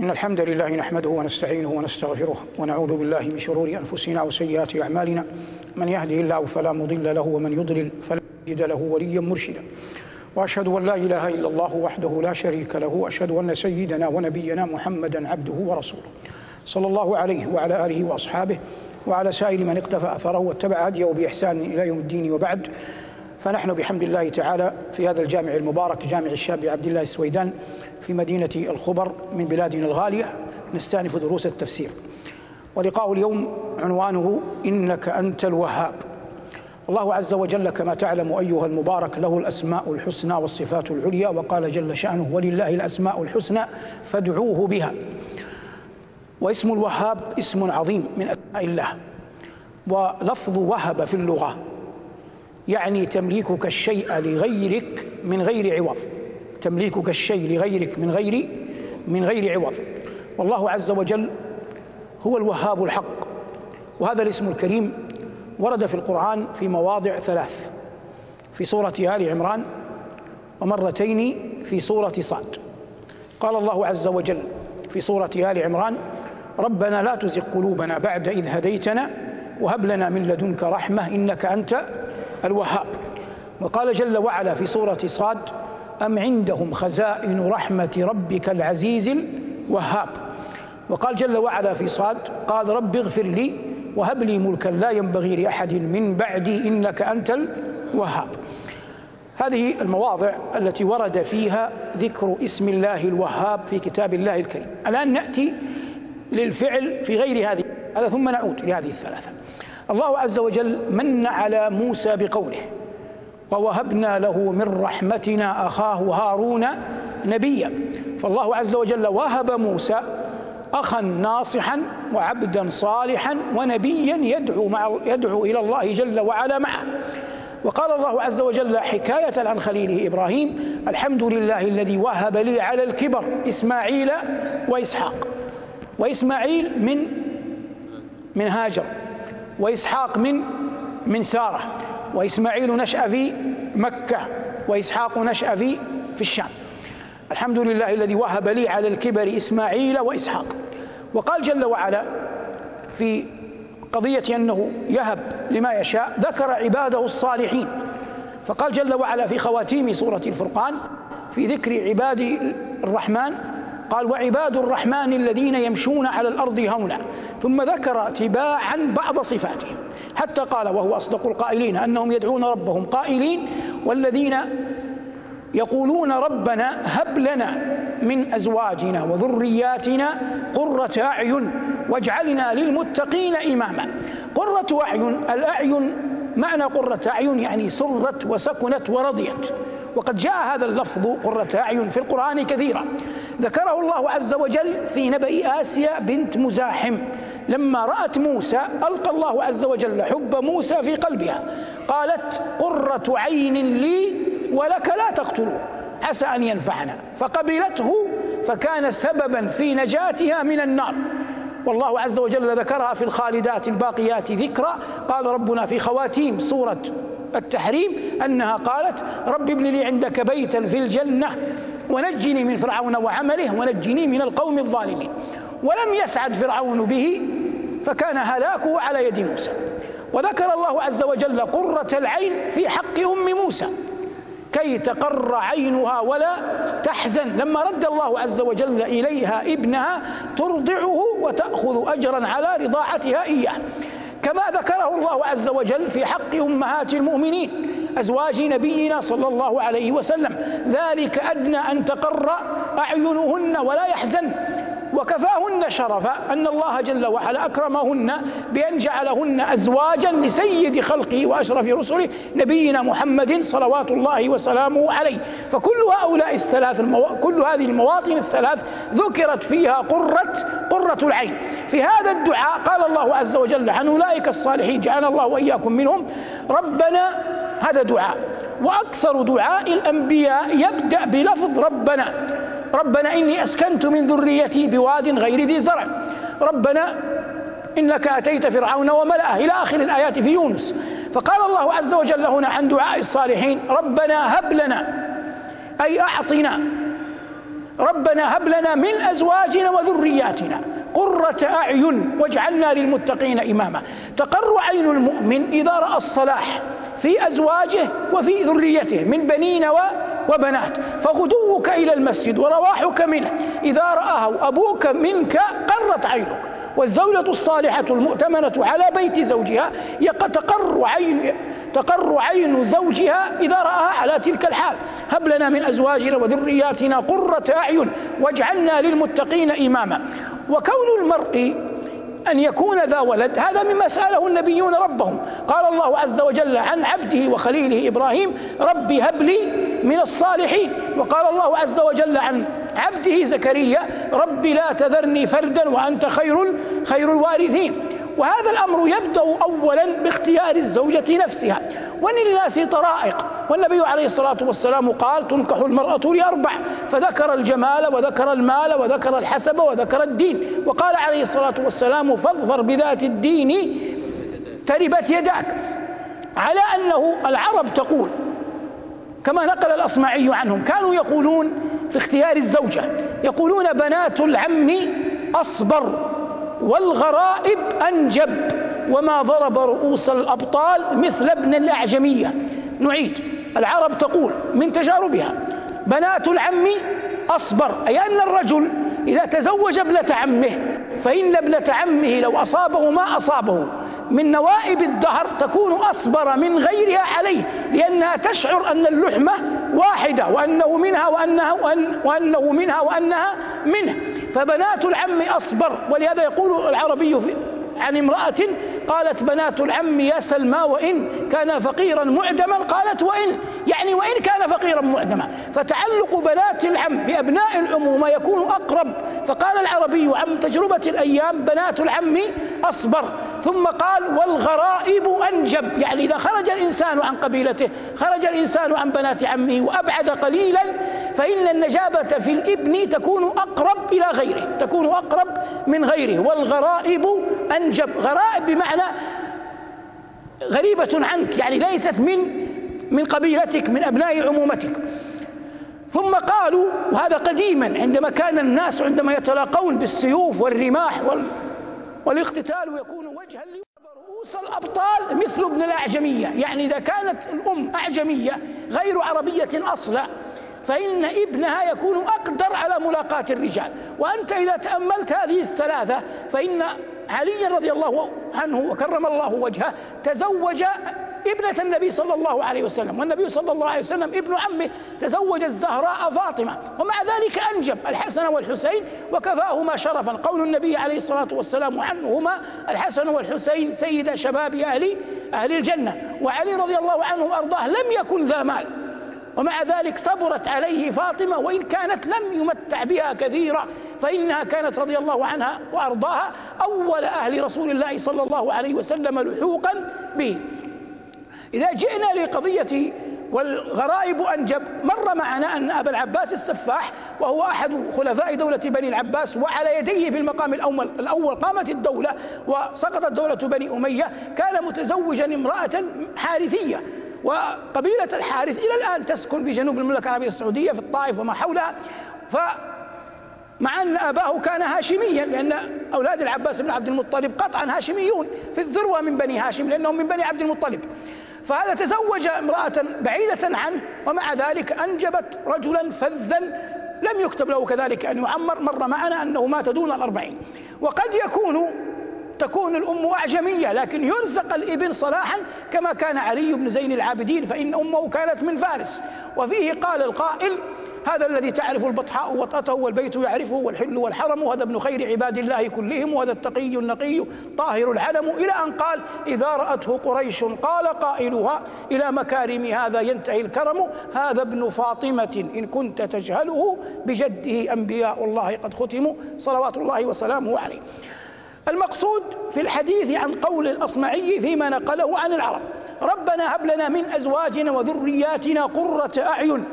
إن الحمد لله نحمده ونستعينه ونستغفره ونعوذ بالله من شرور أنفسنا وسيئات أعمالنا. من يهده الله فلا مضل له ومن يضلل فلا يجد له وليا مرشدا. وأشهد أن لا إله إلا الله وحده لا شريك له. وأشهد أن سيدنا ونبينا محمدا عبده ورسوله. صلى الله عليه وعلى آله وأصحابه وعلى سائر من اقتفى أثره واتبع هديه بإحسان إلى يوم الدين وبعد. فنحن بحمد الله تعالى في هذا الجامع المبارك جامع الشاب عبد الله السويدان في مدينة الخبر من بلادنا الغالية نستأنف دروس التفسير. ولقاء اليوم عنوانه إنك أنت الوهاب. الله عز وجل كما تعلم أيها المبارك له الأسماء الحسنى والصفات العليا وقال جل شأنه ولله الأسماء الحسنى فادعوه بها. واسم الوهاب اسم عظيم من أسماء الله. ولفظ وهب في اللغة يعني تمليكك الشيء لغيرك من غير عوض. تمليكك الشيء لغيرك من غير من غير عوض. والله عز وجل هو الوهاب الحق. وهذا الاسم الكريم ورد في القرآن في مواضع ثلاث. في سورة آل عمران ومرتين في سورة صاد. قال الله عز وجل في سورة آل عمران ربنا لا تزغ قلوبنا بعد إذ هديتنا وهب لنا من لدنك رحمة إنك أنت الوهاب. وقال جل وعلا في سورة صاد أم عندهم خزائن رحمة ربك العزيز الوهاب. وقال جل وعلا في صاد قال رب اغفر لي وهب لي ملكا لا ينبغي لأحد من بعدي إنك أنت الوهاب. هذه المواضع التي ورد فيها ذكر اسم الله الوهاب في كتاب الله الكريم. الآن نأتي للفعل في غير هذه. هذا ثم نعود لهذه الثلاثة. الله عز وجل من على موسى بقوله ووهبنا له من رحمتنا أخاه هارون نبيا. فالله عز وجل وهب موسى أخا ناصحا وعبدا صالحا ونبيا يدعو, مع يدعو إلى الله جل وعلا معه. وقال الله عز وجل حكاية عن خليله إبراهيم الحمد لله الذي وهب لي على الكبر إسماعيل وإسحاق. وإسماعيل من من هاجر. وإسحاق من من سارة وإسماعيل نشأ في مكة وإسحاق نشأ في في الشام. الحمد لله الذي وهب لي على الكبر إسماعيل وإسحاق. وقال جل وعلا في قضية أنه يهب لما يشاء ذكر عباده الصالحين. فقال جل وعلا في خواتيم سورة الفرقان في ذكر عباد الرحمن قال وعباد الرحمن الذين يمشون على الأرض هونا ثم ذكر تباعا بعض صفاتهم. حتى قال وهو أصدق القائلين أنهم يدعون ربهم قائلين والذين يقولون ربنا هب لنا من أزواجنا وذرياتنا قرة أعين واجعلنا للمتقين إماما. قرة أعين الأعين معنى قرة أعين يعني سرت وسكنت ورضيت. وقد جاء هذا اللفظ قرة أعين في القرآن كثيرا. ذكره الله عز وجل في نبأ آسيا بنت مزاحم. لما رأت موسى ألقى الله عز وجل حب موسى في قلبها. قالت قرة عين لي ولك لا تقتلوه عسى أن ينفعنا. فقبلته فكان سببا في نجاتها من النار. والله عز وجل ذكرها في الخالدات الباقيات ذكرى. قال ربنا في خواتيم سورة التحريم أنها قالت رب ابن لي عندك بيتا في الجنة ونجني من فرعون وعمله ونجني من القوم الظالمين. ولم يسعد فرعون به فكان هلاكه على يد موسى. وذكر الله عز وجل قرة العين في حق أم موسى. كي تقر عينها ولا تحزن. لما رد الله عز وجل إليها ابنها ترضعه وتأخذ أجرا على رضاعتها إياه. كما ذكره الله عز وجل في حق أمهات المؤمنين. أزواج نبينا صلى الله عليه وسلم. ذلك أدنى أن تقر أعينهن ولا يحزن. وكفاهن شرفا أن الله جل وعلا أكرمهن بأن جعلهن أزواجا لسيد خلقه وأشرف رسله نبينا محمد صلوات الله وسلامه عليه. فكل هؤلاء الثلاث المو... كل هذه المواطن الثلاث ذكرت فيها قرة قرة العين. في هذا الدعاء قال الله عز وجل عن أولئك الصالحين جعلنا الله وإياكم منهم. ربنا هذا دعاء. وأكثر دعاء الأنبياء يبدأ بلفظ ربنا. ربنا إني أسكنت من ذريتي بواد غير ذي زرع. ربنا إنك أتيت فرعون وملأه. إلى آخر الآيات في يونس. فقال الله عز وجل هنا عن دعاء الصالحين ربنا هب لنا أي أعطنا. ربنا هب لنا من أزواجنا وذرياتنا قرة أعين واجعلنا للمتقين إماما. تقر عين المؤمن إذا رأى الصلاح. في أزواجه وفي ذريته من بنين وبنات. فغدوك إلى المسجد ورواحك منه. إذا رآه أبوك منك قرت عينك. والزوجة الصالحة المؤتمنة على بيت زوجها تقر عين تقر عين زوجها إذا رآها على تلك الحال. هب لنا من أزواجنا وذرياتنا قرة أعين واجعلنا للمتقين إماما. وكون المرء أن يكون ذا ولد. هذا مما سأله النبيون ربهم. قال الله عز وجل عن عبده وخليله إبراهيم رب هب لي من الصالحين. وقال الله عز وجل عن عبده زكريا رب لا تذرني فردا وأنت خير خير الوارثين. وهذا الأمر يبدأ أولا باختيار الزوجة نفسها. وللناس طرائق. والنبي عليه الصلاة والسلام قال تنكح المرأة لأربع. فذكر الجمال وذكر المال وذكر الحسب وذكر الدين. وقال عليه الصلاة والسلام فاظفر بذات الدين تربت يداك. على أنه العرب تقول كما نقل الأصمعي عنهم كانوا يقولون في اختيار الزوجة يقولون بنات العم أصبر والغرائب أنجب. وما ضرب رؤوس الأبطال مثل ابن الأعجمية. نعيد. العرب تقول من تجاربها بنات العم أصبر أي أن الرجل إذا تزوج ابنة عمه فإن ابنة عمه لو أصابه ما أصابه من نوائب الدهر تكون أصبر من غيرها عليه لأنها تشعر أن اللحمة واحدة وأنه منها وأنها وأنه منها وأنها منه. فبنات العم أصبر ولهذا يقول العربي عن امرأة قالت بنات العم يا سلمى وإن كان فقيرا معدما قالت وإن. يعني وإن كان فقيرا معدما. فتعلق بنات العم بأبناء العمومة يكون أقرب. فقال العربي عن تجربة الأيام بنات العم أصبر. ثم قال والغرائب أنجب. يعني إذا خرج الإنسان عن قبيلته خرج الإنسان عن بنات عمه وأبعد قليلا فإن النجابة في الإبن تكون أقرب إلى غيره تكون أقرب من غيره والغرائب أنجب. غرائب بمعنى غريبة عنك يعني ليست من من قبيلتك من أبناء عمومتك. ثم قالوا وهذا قديما عندما كان الناس عندما يتلاقون بالسيوف والرماح وال والاقتتال يكون وجها رؤوس الأبطال مثل ابن الأعجمية. يعني إذا كانت الأم أعجمية غير عربية أصلا فإن ابنها يكون أقدر على ملاقاة الرجال. وأنت إذا تأملت هذه الثلاثة فإن علي رضي الله عنه وكرم الله وجهه تزوج ابنة النبي صلى الله عليه وسلم. والنبي صلى الله عليه وسلم ابن عمه. تزوج الزهراء فاطمة. ومع ذلك أنجب الحسن والحسين وكفاهما شرفا. قول النبي عليه الصلاة والسلام عنهما الحسن والحسين سيد شباب أهل أهل الجنة. وعلي رضي الله عنه وأرضاه لم يكن ذا مال. ومع ذلك صبرت عليه فاطمة وإن كانت لم يمتع بها كثيرا فإنها كانت رضي الله عنها وأرضاها أول أهل رسول الله صلى الله عليه وسلم لحوقا به. إذا جئنا لقضية والغرائب أنجب مر معنا أن أبا العباس السفاح وهو أحد خلفاء دولة بني العباس وعلى يديه في المقام الأول الأول قامت الدولة وسقطت دولة بني أمية كان متزوجا امرأة حارثية. وقبيلة الحارث إلى الآن تسكن في جنوب المملكة العربية السعودية في الطائف وما حولها. ف مع أن أباه كان هاشميا لأن أولاد العباس بن عبد المطلب قطعا هاشميون في الذروة من بني هاشم لأنهم من بني عبد المطلب. فهذا تزوج امرأة بعيدة عنه ومع ذلك أنجبت رجلا فذا لم يكتب له كذلك أن يعمر مر معنا أنه مات دون الأربعين. وقد يكون تكون الأم أعجمية لكن يرزق الإبن صلاحا كما كان علي بن زين العابدين فإن أمه كانت من فارس. وفيه قال القائل هذا الذي تعرف البطحاء وطأته والبيت يعرفه والحل والحرم وهذا ابن خير عباد الله كلهم وهذا التقي النقي طاهر العلم إلى أن قال إذا رأته قريش قال قائلها إلى مكارم هذا ينتهي الكرم. هذا ابن فاطمة إن كنت تجهله بجده أنبياء الله قد ختموا صلوات الله وسلامه عليه. المقصود في الحديث عن قول الأصمعي فيما نقله عن العرب. ربنا هب لنا من أزواجنا وذرياتنا قرة أعين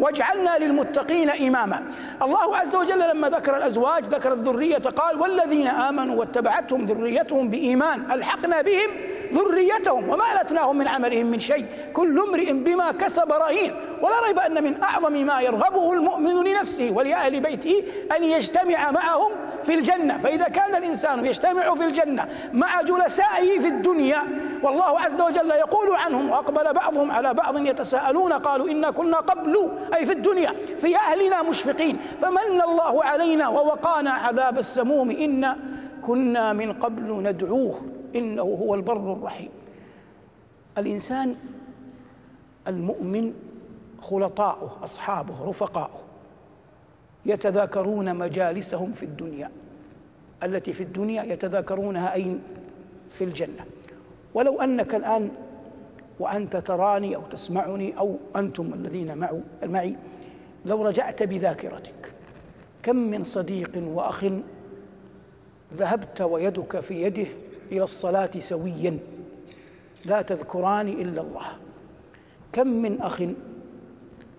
واجعلنا للمتقين إماما. الله عز وجل لما ذكر الأزواج ذكر الذرية قال والذين آمنوا واتبعتهم ذريتهم بإيمان ألحقنا بهم ذريتهم وما ألتناهم من عملهم من شيء كل امرئ بما كسب رهين. ولا ريب أن من أعظم ما يرغبه المؤمن لنفسه ولأهل بيته أن يجتمع معهم في الجنة فإذا كان الإنسان يجتمع في الجنة مع جلسائه في الدنيا والله عز وجل يقول عنهم وأقبل بعضهم على بعض يتساءلون قالوا إنا كنا قبل أي في الدنيا في أهلنا مشفقين فمن الله علينا ووقانا عذاب السموم إنا كنا من قبل ندعوه إنه هو البر الرحيم. الإنسان المؤمن خلطاؤه أصحابه رفقاؤه يتذاكرون مجالسهم في الدنيا التي في الدنيا يتذاكرونها أين؟ في الجنة. ولو أنك الآن وأنت تراني أو تسمعني أو أنتم الذين معي لو رجعت بذاكرتك كم من صديق وأخ ذهبت ويدك في يده إلى الصلاة سويا لا تذكران إلا الله. كم من أخ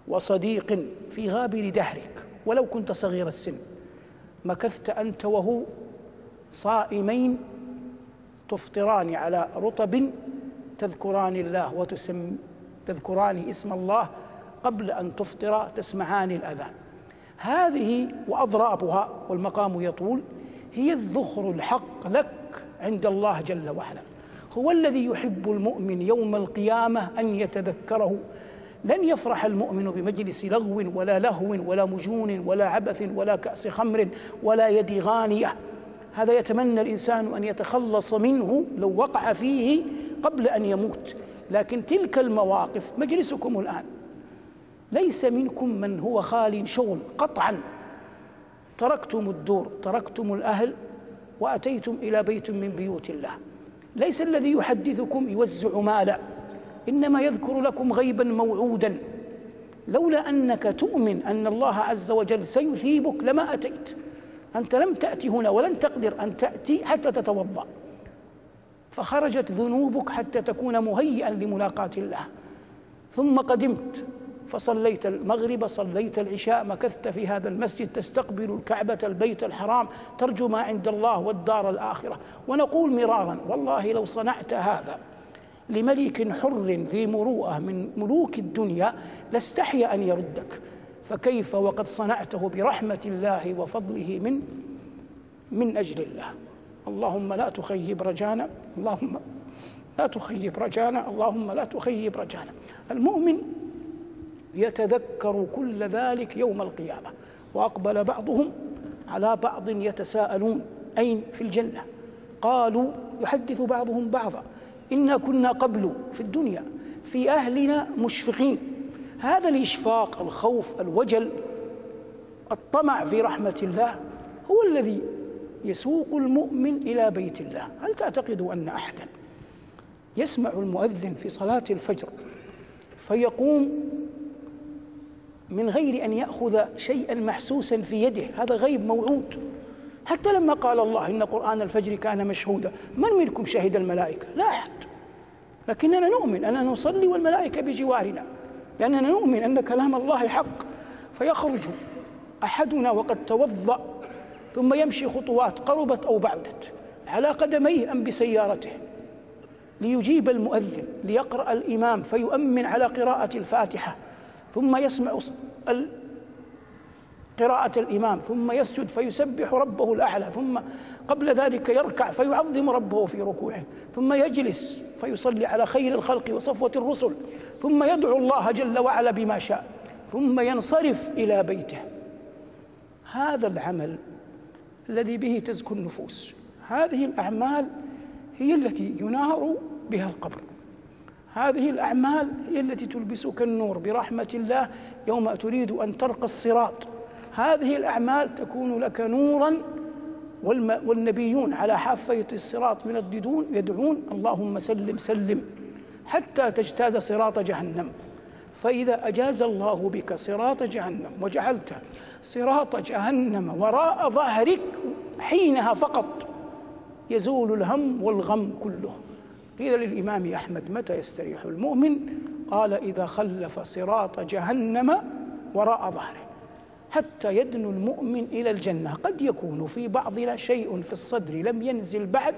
وصديق في غابر دهرك ولو كنت صغير السن. مكثت أنت وهو صائمين تفطران على رطب تذكران الله وتسم تذكران اسم الله قبل أن تفطر تسمعان الأذان. هذه وأضرابها والمقام يطول هي الذخر الحق لك عند الله جل وعلا. هو الذي يحب المؤمن يوم القيامة أن يتذكره لن يفرح المؤمن بمجلس لغو ولا لهو ولا مجون ولا عبث ولا كأس خمر ولا يد غانية. هذا يتمنى الإنسان أن يتخلص منه لو وقع فيه قبل أن يموت. لكن تلك المواقف مجلسكم الآن ليس منكم من هو خال شغل قطعا. تركتم الدور تركتم الأهل وأتيتم إلى بيت من بيوت الله. ليس الذي يحدثكم يوزع مالا. إنما يذكر لكم غيبا موعودا. لولا أنك تؤمن أن الله عز وجل سيثيبك لما أتيت. أنت لم تأتي هنا ولن تقدر أن تأتي حتى تتوضأ. فخرجت ذنوبك حتى تكون مهيئا لملاقاة الله. ثم قدمت. فصليت المغرب صليت العشاء مكثت في هذا المسجد. تستقبل الكعبة البيت الحرام. ترجو ما عند الله والدار الآخرة. ونقول مرارا والله لو صنعت هذا لملك حر ذي مروءة من ملوك الدنيا لاستحي أن يردك. فكيف وقد صنعته برحمة الله وفضله من من أجل الله. اللهم لا تخيب رجانا. اللهم لا تخيب رجانا. اللهم لا تخيب رجانا. المؤمن يتذكر كل ذلك يوم القيامة وأقبل بعضهم على بعض يتساءلون. أين؟ في الجنة. قالوا يحدث بعضهم بعضا. إنا كنا قبل في الدنيا في أهلنا مشفقين. هذا الإشفاق الخوف الوجل الطمع في رحمة الله هو الذي يسوق المؤمن إلى بيت الله. هل تعتقد أن أحدا يسمع المؤذن في صلاة الفجر فيقوم من غير أن يأخذ شيئا محسوسا في يده؟ هذا غيب موعود. حتى لما قال الله إن قرآن الفجر كان مشهودا من منكم شهد الملائكة؟ لا أحد. لكننا نؤمن أننا نصلي والملائكة بجوارنا لأننا نؤمن أن كلام الله حق. فيخرج أحدنا وقد توضأ ثم يمشي خطوات قربت أو بعدت على قدميه أم بسيارته ليجيب المؤذن ليقرأ الإمام فيؤمن على قراءة الفاتحة ثم يسمع قراءة الإمام ثم يسجد فيسبح ربه الأعلى ثم قبل ذلك يركع فيعظم ربه في ركوعه ثم يجلس فيصلي على خير الخلق وصفوة الرسل ثم يدعو الله جل وعلا بما شاء ثم ينصرف إلى بيته. هذا العمل الذي به تزكو النفوس هذه الأعمال هي التي ينار بها القبر. هذه الأعمال هي التي تلبسك النور برحمة الله يوم تريد أن ترقى الصراط. هذه الأعمال تكون لك نورا والنبيون على حافة الصراط من الددون يدعون اللهم سلم سلم حتى تجتاز صراط جهنم. فإذا أجاز الله بك صراط جهنم وجعلت صراط جهنم وراء ظهرك حينها فقط يزول الهم والغم كله. قيل للإمام أحمد متى يستريح المؤمن؟ قال إذا خلف صراط جهنم وراء ظهره. حتى يدنو المؤمن إلى الجنة. قد يكون في بعضنا شيء في الصدر لم ينزل بعد.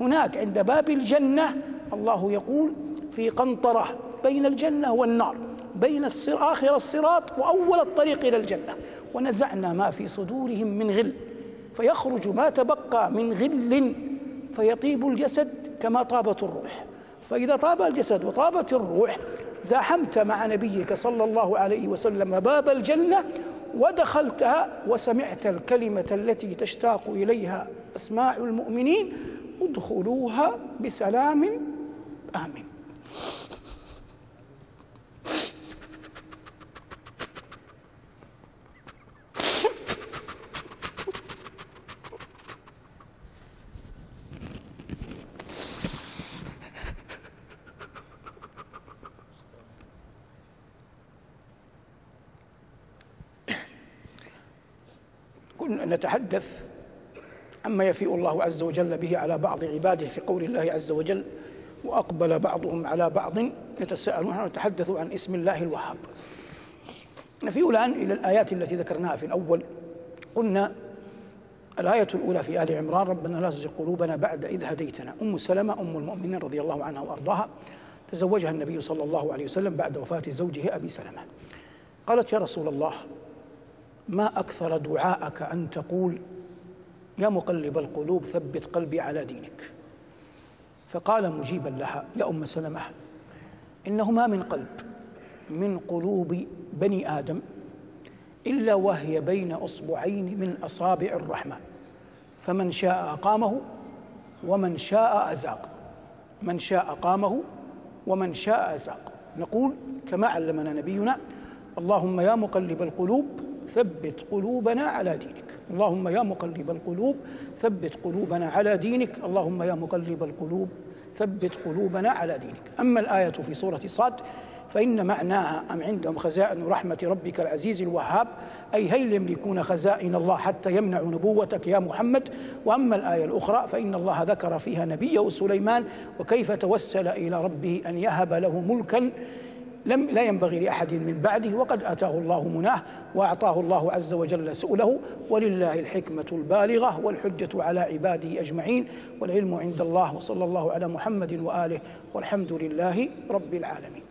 هناك عند باب الجنة الله يقول في قنطرة بين الجنة والنار بين آخر الصراط وأول الطريق إلى الجنة. ونزعنا ما في صدورهم من غل فيخرج ما تبقى من غل فيطيب الجسد كما طابت الروح. فإذا طاب الجسد وطابت الروح زاحمت مع نبيك صلى الله عليه وسلم باب الجنة ودخلتها وسمعت الكلمة التي تشتاق إليها أسماع المؤمنين ادخلوها بسلام آمن كنا نتحدث عما يفيء الله عز وجل به على بعض عباده في قول الله عز وجل وأقبل بعضهم على بعض يتساءلون ونتحدث عن اسم الله الوهاب. نفي الآن إلى الآيات التي ذكرناها في الأول. قلنا الآية الأولى في آل عمران ربنا لا تزغ قلوبنا بعد إذ هديتنا. أم سلمة أم المؤمنين رضي الله عنها وأرضاها تزوجها النبي صلى الله عليه وسلم بعد وفاة زوجه أبي سلمة. قالت يا رسول الله ما أكثر دعاءك أن تقول يا مقلب القلوب ثبت قلبي على دينك. فقال مجيبا لها يا أم سلمة إنه ما من قلب من قلوب بني آدم إلا وهي بين أصبعين من أصابع الرحمن. فمن شاء أقامه ومن شاء أزاق. من شاء قامه ومن شاء أزاق. نقول كما علمنا نبينا اللهم يا مقلب القلوب ثبت قلوبنا على دينك. اللهم يا مقلب القلوب ثبت قلوبنا على دينك. اللهم يا مقلب القلوب ثبت قلوبنا على دينك. أما الآية في سورة صاد فإن معناها أم عندهم خزائن رحمة ربك العزيز الوهاب؟ أي هل يملكون خزائن الله حتى يمنعوا نبوتك يا محمد؟ وأما الآية الأخرى فإن الله ذكر فيها نبيه سليمان وكيف توسل إلى ربه أن يهب له ملكا لم لا ينبغي لأحد من بعده وقد أتاه الله مناه وأعطاه الله عز وجل سؤله ولله الحكمة البالغة والحجة على عباده أجمعين والعلم عند الله وصلى الله على محمد وآله والحمد لله رب العالمين.